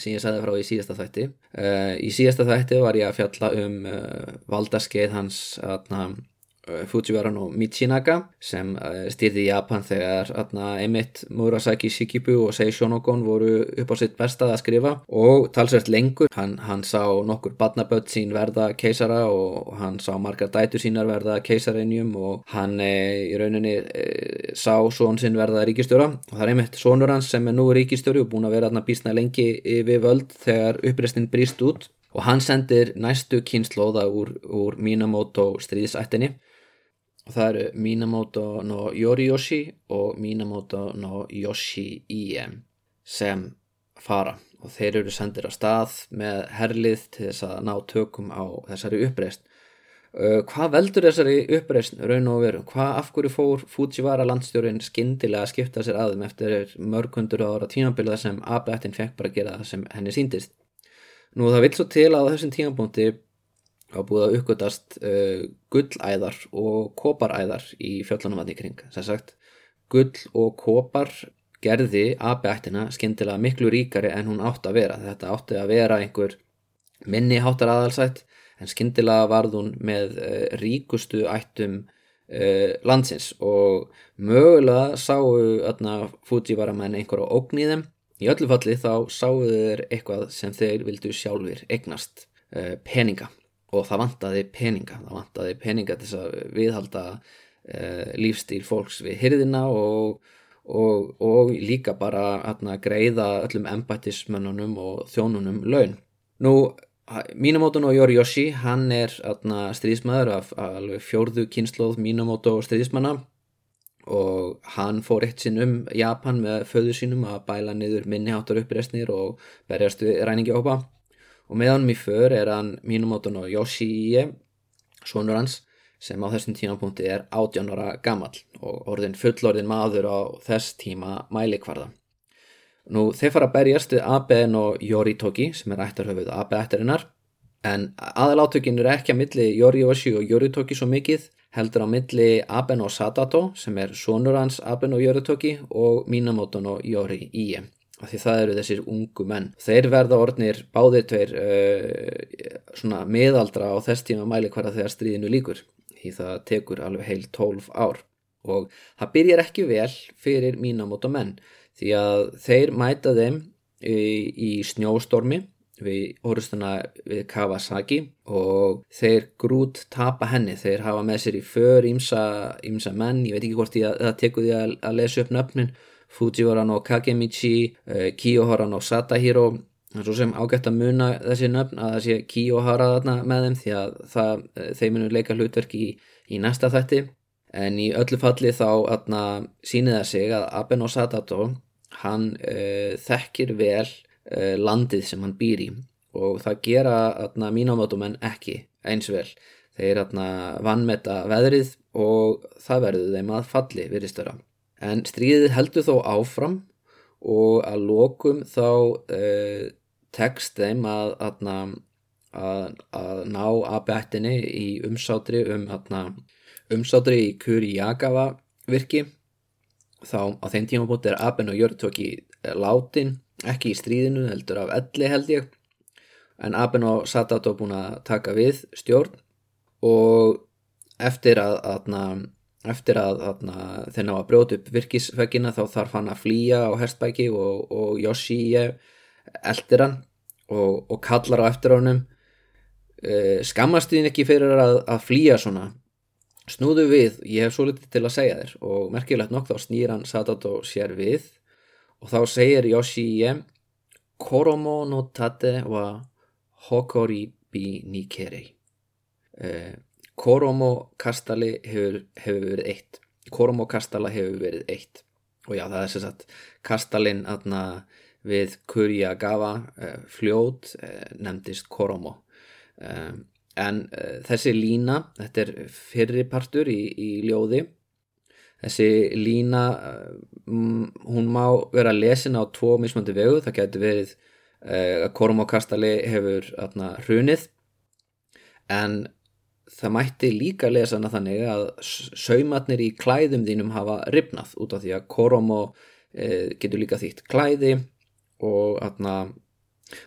sem ég sagði frá í síðasta þætti. Uh, í síðasta þætti var ég að fjalla um uh, valdaskeið hans aðna Eh, Fujiwara no Michinaga sem eh, styrði Japan þegar einmitt Murasaki Shikibu og Sei Shonogon voru upp á sitt bestað að skrifa. Og talsvært lengur hann, hann sá nokkur badnaböld sín verða keisara og hann sá margar dætu sínar verða keisarinjum og hann e, í rauninni e, sá són sinn verða ríkistjóra og það er einmitt sónur hans sem er nú ríkistjóri og búin að vera bísna lengi við völd þegar uppreistinn brýst út. Og hann sendir næstu kynnslóða úr, úr Minamoto stríðsættinni það eru Minamoto no Yoriyoshi og Minamoto no Yoshi-ie sem fara. Og þeir eru sendir á stað með herlið til þess að ná tökum á þessari uppreist uh, hvað veldur þessari uppreist raun og veru, hvað af hverju fór Fujiwara landstjórin skindilega að skipta sér aðum eftir mörgundur ára tímabiliða sem Abetin fekk bara að gera það sem henni síndist nú það vil svo til að þessum tímabúndi á búið að uppgötast uh, gullæðar og koparæðar í fjöllunum því kring. Þess sagt, gull og kopar gerði AB-ættina skindilega miklu ríkari en hún átti að vera. Þetta átti að vera einhver minni háttar aðalsætt en skindilega varð hún með uh, ríkustu ættum uh, landsins og mögulega sáu Fujivaramenn einhverja ógn í öllu falli þá sáu þeir eitthvað sem þeir vildu sjálfur eignast peninga og það vantaði peninga það vantaði peninga til að viðhalda uh, lífstíl fólks við hyrðina og, og, og líka bara atna, greiða öllum embættismönnunum og þjónunum laun. Nú Minamoto no Yoriyoshi hann er atna, stríðismæður af, af fjórðu kynnslóð Minamoto stríðismanna og hann fór eitt sinn um Japan með föðu sínum að bæla niður minniháttar uppreysnir og berjast við ræningi ópa og með honum í för er hann mínumótun og Yoshie sonur hans sem á þessum tímapunkti er 18 ára gammal og orðin fullorðin maður á þess tíma mælikvarða. Nú þeir fara að berjast við Aben og Yoritoki sem er ættarhöfuð Abe-ættarinnar en aðalátökin eru ekki að milli Yorioshi og Yoritoki svo mikið heldur á milli Aben og Sadato sem er sonur hans Aben og Yoritoki og Minamoto og Yori-ie af því það eru þessir ungu menn. Þeir verða orðnir báðir tveir uh, svona miðaldra á þess tíma mæli hverja þegar stríðinu líkur því það tekur alveg heil 12 ár. Og það byrjar ekki vel fyrir mínamóta menn því að þeir mæta þeim í, í snjóstormi við orðustuna við Kawasaki og þeir grút tapa henni, þeir hafa með sér í för ímsa, ímsa menn, ég veit ekki hvort ég að, það tekur því að, að lesa upp nöfnin Fujiwara no Kakemichi, uh, Kiyohara no Satahiro. Svo sem ágætt að muna þessi nöfn að það sé Kiyohara þarna með þeim því að það, uh, þeim munur leika hlutverk í, í næsta þætti. En í öllu falli þá atna, sýnir það sig að Abe no Satato hann uh, þekkir vel landið sem hann býr í. Og það gera mínámátumenn ekki eins vel. Þeir vannmeta veðrið og það verður þeim að falli viðristöra en stríðið heldur þó áfram og að lokum þá uh, tekst þeim að, að, að, að ná að bettinni í umsátri um umsátri í Kuriagawa virki. Þá á þeim tíma búin er Aben og Jörgtóki látin ekki í stríðinu heldur af elli held ég. En Aben og Satato búin að taka við stjórn og eftir að eftir að, þeir ná að brjóta upp virkisveggina þá þarf hann að flýja á herstbæki og, og Yoshi eldir hann og, og kallar á eftir honum. E, skammast þín ekki fyrir að, að flýja svona. Snúðu við, ég hef svo litið til að segja þér. Og merkilegt nokk þá snýr hann Sadato sér við og þá segir Yoshi Koromo no tate wa hokori bi nikerei e, Koromo kastali hefur, hefur verið eitt. Koromo kastala hefur verið eitt. Og já það er sem sagt kastalinn aðna við Kuriagawa uh, fljót uh, nefndist Koromo. Um, en þessi lína þetta er fyrripartur í, í ljóði. Þessi lína hún má vera lesin á tvo mismöndi vegu. Það getur verið að Koromo kastali hefur aðna hrunið. En það mætti líka lesa hana þannig að saumatnir í klæðum þínum hafa ripnað út af því að koromo e, getur líka þýtt klæði og atna,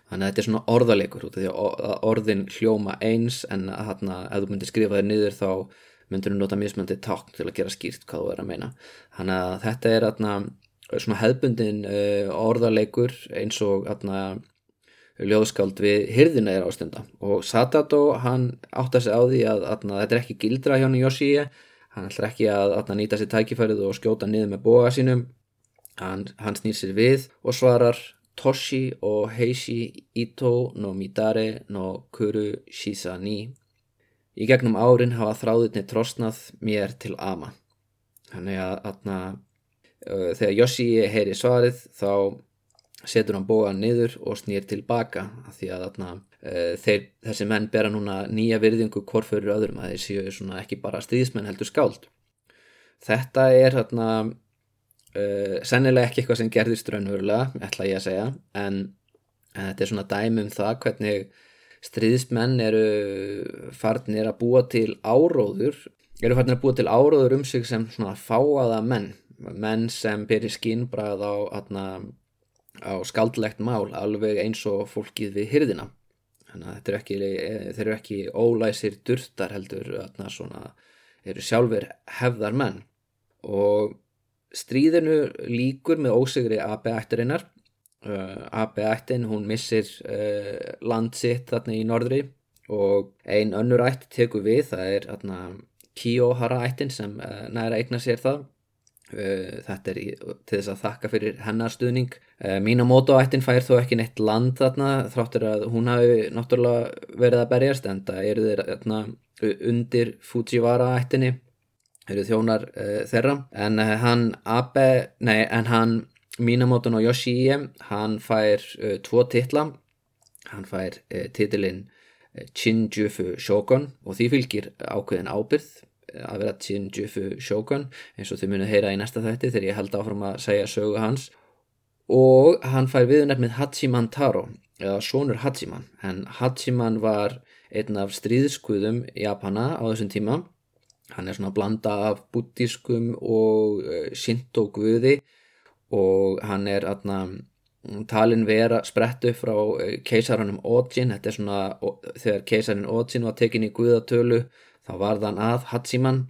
þannig að þetta er svona orðalegur út af því að orðin hljóma eins en að atna, ef þú myndir skrifa þér niður þá myndir þú nota mismöndi takn til að gera skýrt hvað þú er að meina. Þannig að þetta er atna, svona hefbundin e, orðalegur eins og ljóðskáld við hyrðina er ástunda og Satato hann átt að segja á því að, að, að þetta er ekki gildra hjá hann Yoshie hann ætlar ekki að, að nýta sér tækifærið og skjóta niður með boga sínum. Hann, hann snýr sér við og svarar Toshi og Heishi Ito no Midare no Kuru Shisa ni. Í gegnum árin hafa þráðinni trosnað mér til ama. Þannig að þegar Yoshie heyri svarið þá setur hann bóðan niður og snýr tilbaka því að þarna, uh, þeir, þessi menn bera núna nýja virðingu hvorfurur öðrum að þeir séu ekki bara stríðismenn heldur skáld. Þetta er þarna uh, sennilega ekki eitthvað sem gerðist raunverulega, ætla ég að segja en, en þetta er svona dæmi um það hvernig stríðismenn eru farnir að búa til áróður eru farnir að búa til áróður um sig sem svona fáaða menn menn sem byrjir skínbrað á atna, á skaldlegt mál alveg eins og fólkið við hyrðina þannig að er ekki, þeir eru ekki ólæsir durtar heldur þarna svona eru sjálfur hefðar menn. Og stríðinu líkur með ósigri AB-ættarinnar uh, AB-ættin hún missir uh, land sitt þarna í norðri. Og ein önnur ætt tekur við það er þarna Kiyohara-ættin sem uh, næra eignar sér það. Eh, þetta er til þess að þakka fyrir hennar stuðning. Eh, Minamoto-ættin fær þó ekki neitt land þarna þráttur að hún hafi náttúrulega verið að berjast en það eru þeir þarna, undir Fujiwara-ættinni eru þjónar uh, þeirra. En uh, hann Abe, nei en hann Minamoto no Yoshie hann fær uh, tvo titla. Hann fær titilinn Shinjufu Shogun og því fylgir ákveðin ábyrð að vera Shinjufu Shogun eins og þið munið heyra í næsta þætti þegar ég held áfram að segja sögu hans. Og hann fær viðnefnið Hachiman Taro eða Sónur Hachiman en Hachiman var einn af stríðskuðum Japana á þessum tíma. Hann er svona blanda af buddískum og uh, shinto guði og hann er atna, talin vera sprettu frá uh, keisaranum Ojin. Þetta er svona þegar keisarin Ojin var tekin í guðatölu þá var þann að Hatsiman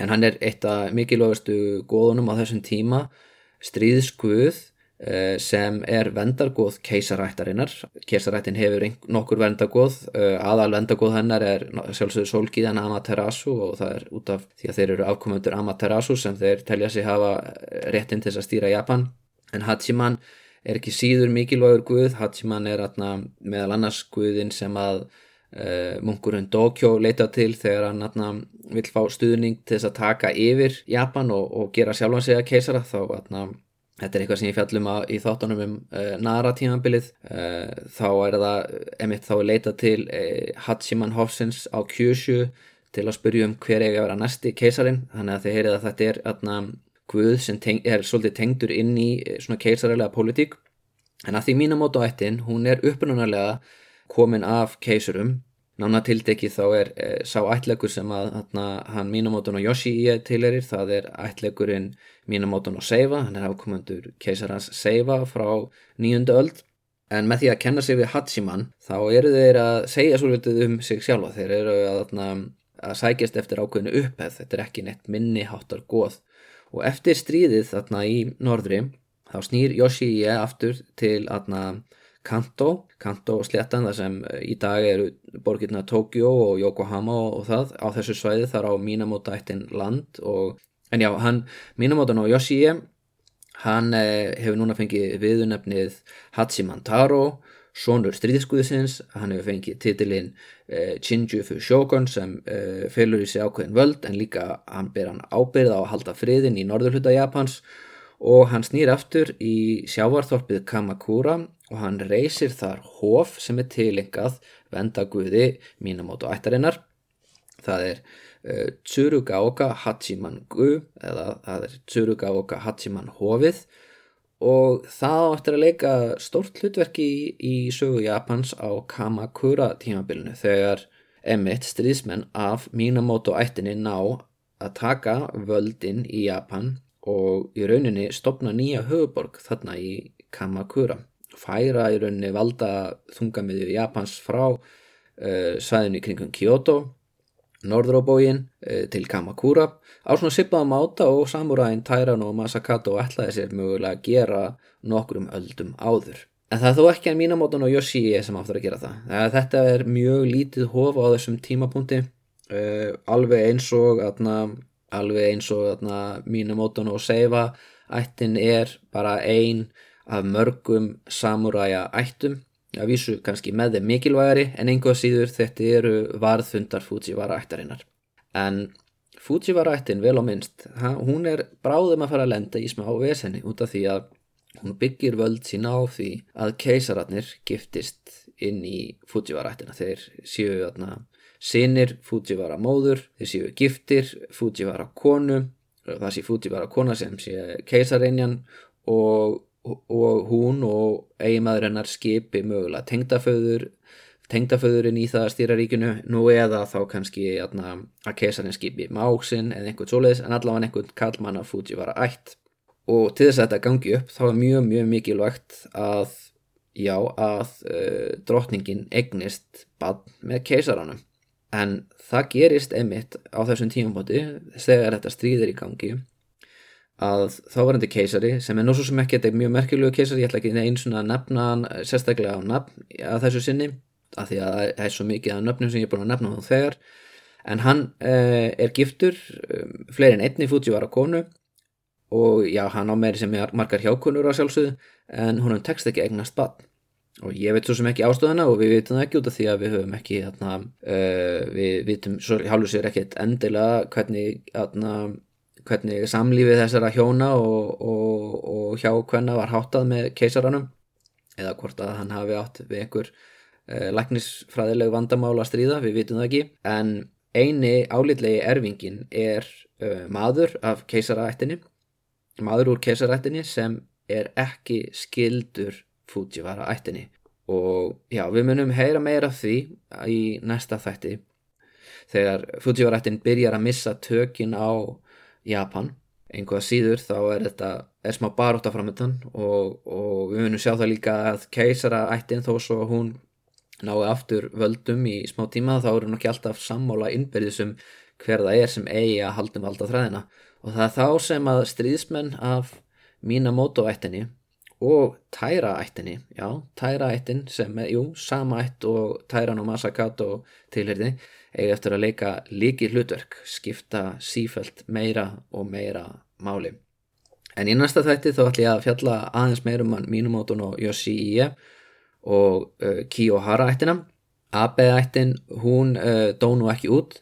en hann er eitt af mikilvægastu góðunum á þessum tíma stríðskuð eh, sem er vendargóð keisarættarinnar. Keisarættin hefur nokkur vendargóð eh, aðal vendargóð hennar er sjálfsögur sólgíðan Amaterasu og það er út af því að þeir eru afkomundur Amaterasu sem þeir telja sig hafa réttin til að stýra Japan. En Hachiman er ekki síður mikilvægur guð. Hachiman er atna, meðal annars guðin sem að munkurinn Dokyo leita til þegar hann atna, vil fá stuðning til þess að taka yfir Japan og, og gera sjálfan sig að keisara þá atna, þetta er eitthvað sem ég fjallum að, í þáttunum um uh, Nara tímanbilið uh, þá er það emitt þá leita til Hachiman Hofsins á Kyushu til að spyrja um hver eiga að vera næsti keisarin. Þannig að þið heyrið að þetta er atna, Guð sem teng, er svolítið tengdur inn í svona keisarilega politík en að því mínamóta á ettin hún er upprunnulega komin af keisurum nánatildekki þá er e, sá ætlegur sem að hana, hann Minamoto no Yoshie tilerir, það er ætlegurinn Minamoto no Seiva, hann er afkomandur keisarans Seiva frá nýjundu öld. En með því að kenna sig við Hachiman þá eru þeir að segja svolítið um sig sjálfa, þeir eru að, að, að sækjast eftir ákveðinu upphefð, þetta er ekki neitt minni háttar góð og eftir stríðið þarna í norðri þá snýr Yoshie aftur til aðna Kanto, Kanto sléttan þar sem eh, í dag eru borgirna Tokyo og Yokohama og, og það á þessu svæði þar á Minamoto ættin land og en já, hann Minamoto no Yoshie hann eh, hefur núna fengið viðunefnið Hachiman Taro Sónur stríðskuðisins, hann hefur fengið titilinn eh, Shinjufu Shogun sem eh, fylgur í sig ákveðin völd en líka hann ber hann ábyrða á að halda friðin í norðurhluta Japans. Og hann snýr aftur í sjávarþorpið Kamakura og hann reysir þar hof sem er tilengað vendaguði Minamoto ættarinnar. Það er uh, Tsurugaoka Hachiman Gu eða það er Tsurugaoka Hachiman hofið og það áttir að leika stórt hlutverki í, í sögu Japans á Kamakura tímabilinu þegar emitt stríðsmenn af Minamoto ættinni ná að taka völdin í Japan og í rauninni stopna nýja höfuborg þarna í Kamakura færa í rauninni valda þungamiðju Japans frá uh, svæðinu kringum Kyoto norðróbógin uh, til Kamakura. Á svona sipaðum áta og samuræðin Tairan og Masakato ætlaði sér mögulega að gera nokkrum öldum áður. En það er þó ekki að Minamoton og Yoshie sem áttur að gera það. Þetta er mjög lítið hofa á þessum tímapunkti uh, alveg eins og atna, alveg eins og atna, Minamoton og Seiva ættin er bara ein af mörgum samuræja ættum að vísu kannski með þeim mikilvægari en einhvað síður þetta eru varðfundar Fujiwara ættarinnar en Fujiwara ættin vel á minnst hún er bráðum að fara að lenda í smá vesenni út af því að hún byggir völd sína á því að keisararnir giftist inn í Fujiwara ættina þeir séu þarna sinir Fujiwara móður, þeir séu giftir Fujiwara konu það sé Fujiwara kona sem sé keisareinjan og og hún og eiginmaður hennar skipi mögulega tengdaföður tengdaföðurinn í það að stýra ríkinu. Nú eða þá kannski atna, að keisarinn skipi máksinn eða einhvern svoleiðis en allavega einhvern kallmann af Fujiwara ætt. Og til þess að þetta gangi upp þá er mjög mjög mikilvægt að já að uh, drottningin egnist bann með keisaranum. En það gerist einmitt á þessum tímabóti þegar þetta stríðir í gangi að þávarandi keisari sem er nú svo sem ekki þetta er mjög merkjulegu keisari, ég ætla ekki einn svona að nefna hann sérstaklega á nafn að þessu sinni, af því að það er svo mikið af nöfnum sem ég er búin að nefna þá þegar. En hann eh, er giftur um, fleiri en einni fúti var að konu og já, hann á meiri sem er margar hjákunur á sjálfsögðu en hún hefði tekst ekki eignast bann og ég veit svo sem ekki ástöðuna og við vitum það ekki út af því að við höfum ekki þarna, uh, við vitum svo hálfur sér ekkert endilega hvernig þarna hvernig samlífið þessara hjóna og, og, og hjá hvenna var háttað með keisaranum eða hvort að hann hafi átt við einhver uh, læknisfræðileg vandamál að stríða, við vitum það ekki. En eini álítlegi erfingin er uh, maður af keisaraættinni maður úr keisaraættinni sem er ekki skildur Fujiwara ættinni og já, við munum heyra meira því í næsta þætti. Þegar Fujiwara ættin byrjar að missa tökin á Japan. Einhvað síður þá er þetta er smá baróta framöndan og, og við munum sjá það líka að keisara ættin þó svo hún nái aftur völdum í smá tíma þá eru nokkið alltaf sammála innbyrðisum hver það er sem eigi að haldum alltaf þræðina og það er þá sem að stríðsmenn af Minamoto ættinni og Taira ættinni, já, Taira ættin sem er, jú, sama ætt og Tairan og Masakato tilherði eiga eftir að leika líki hlutverk, skipta sífælt meira og meira máli. En í næsta þætti þá ætlum ég að fjalla aðeins meirum mann Minumotun og Yoshii og uh, Kiyohara ættina. Abe ættin, hún uh, dó nú ekki út.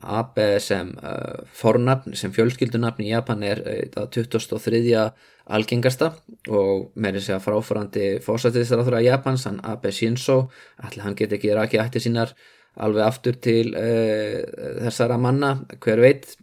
Abe sem uh, fornafn, sem fjölskyldunafn í Japan er það 2003. algengasta og með þess að fráfærandi fósættisraður af Japans, hann Abe Shinzo, ætla hann geti ekki rækja ætti sínar alveg aftur til uh, þessara manna, hver veit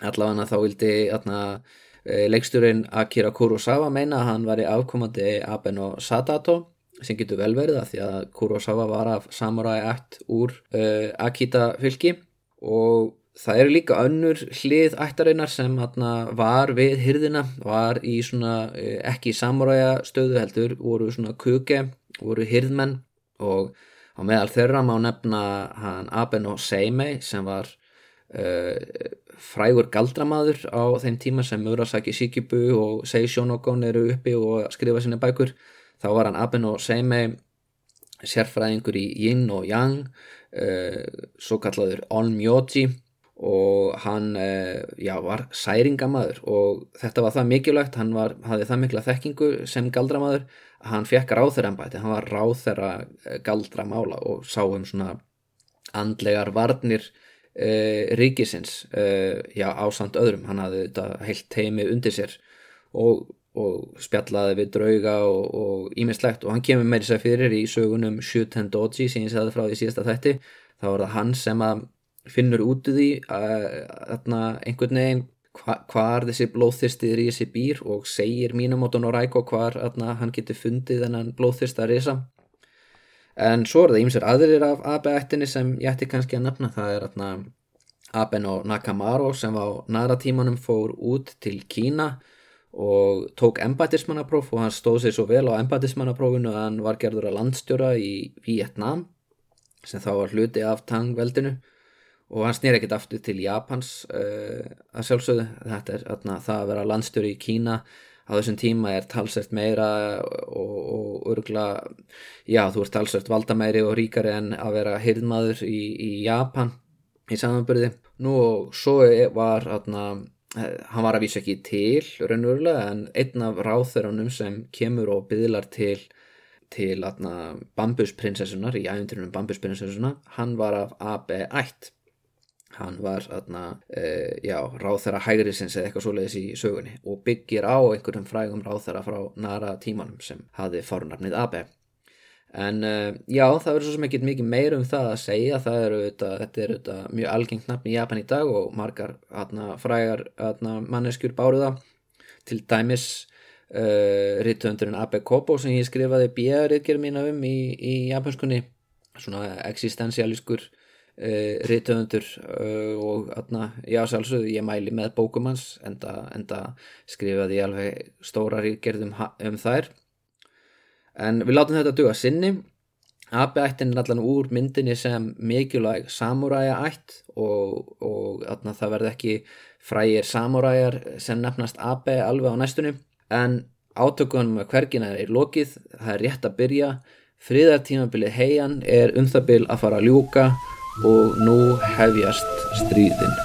allavega þá vildi uh, leikstjórin Akira Kurosawa meina að hann var í afkomandi Abeno Sadato sem getur vel verið að því að Kurosawa var af samurai ætt úr uh, Akita fylki og það eru líka önnur hlið ættarinnar sem atna, var við hyrðina, var í svona ekki samuræja stöðu heldur, voru svona kuke, voru hyrðmenn og Á meðal þeirra má nefna hann Abeno Seimei sem var uh, frægur galdramaður á þeim tíma sem Murasaki Shikibu og Sei Shonogon eru uppi og skrifa sinni bækur. Þá var hann Abeno Seimei sérfræðingur í Yin og Yang, uh, svo kallaður Onmyoji og hann uh, já, var særingamaður og þetta var það mikilvægt, hann var, hafði það mikla þekkingu sem galdramaður hann fekk ráþeirambæti, hann var ráþeira eh, galdra mála og sá um svona andlegar varnir e, ríkisins e, já, ásand öðrum, hann hafði þetta heilt teimi undir sér. Og, og spjallaði við drauga og íminnslegt og, og hann kemur með þess að fyrir í sögunum Shuten Doji sem ég segði frá því síðasta þætti, þá var það hann sem að finnur út úr því að einhvern veginn hva, hvar þessi blóðþyrstir í þessi býr og segir Minamoto no Raiko hvar atna, hann getur fundið þennan blóðþyrsta risa. En svo er það ímsir aðrir af AB-ættinni sem ég ætti kannski að nefna. Það er Aben og Nakamaro sem á næra tímanum fór út til Kína og tók embætismannapróf og hann stóð sér svo vel á embætismannaprófinu að hann var gerður að landstjóra í Vietnam sem þá var hluti af Tang-veldinu. Og hann snýr ekkert aftur til Japans uh, að sjálfsögðu. Þetta er atna, það að vera landstjóri í Kína. Á þessum tíma er talsert meira og, og örgla já þú ert talsert valdamæri og ríkari en að vera hirðmaður í, í Japan í samanbyrði nú og svo var atna, hann var að vísa ekki til raunverulega en einn af ráþörunum sem kemur og byðlar til til bambusprinsessunar í æventurinn bambusprinsessuna hann var af AB1 hann var aðna, e, já, ráþæra hægrisins eða eitthvað svoleiðis í sögunni og byggir á einhverjum frægum ráþæra frá nara tímanum sem hafi fórnarnið AB en e, já, það verður svo sem ekki mikið meir um það að segja, það eru þetta, þetta er þetta mjög algengt nafn í Japan í dag og margar aðna, frægar manneskjur báruða til dæmis e, rittöndurinn AB Kobo sem ég skrifaði björðir mína um í, í japanskunni svona existensialískur Uh, eh, rítöfundur uh, eh, og atna, já sjálfsögðu ég mæli með bókum hans enda, enda skrifaði ég alveg stóra ríkgerðum um þær en við látum þetta duga sinni. AB-ættin er allan úr myndinni sem mikilvæg samúræja ætt og, og það verði ekki frægir samúræjar sem nefnast AB alveg á næstunni. En átökunum hvergina er lokið, það er rétt að byrja. Friðartímabilið heian er um það bil að fara að ljúka og nú hefjast stríðin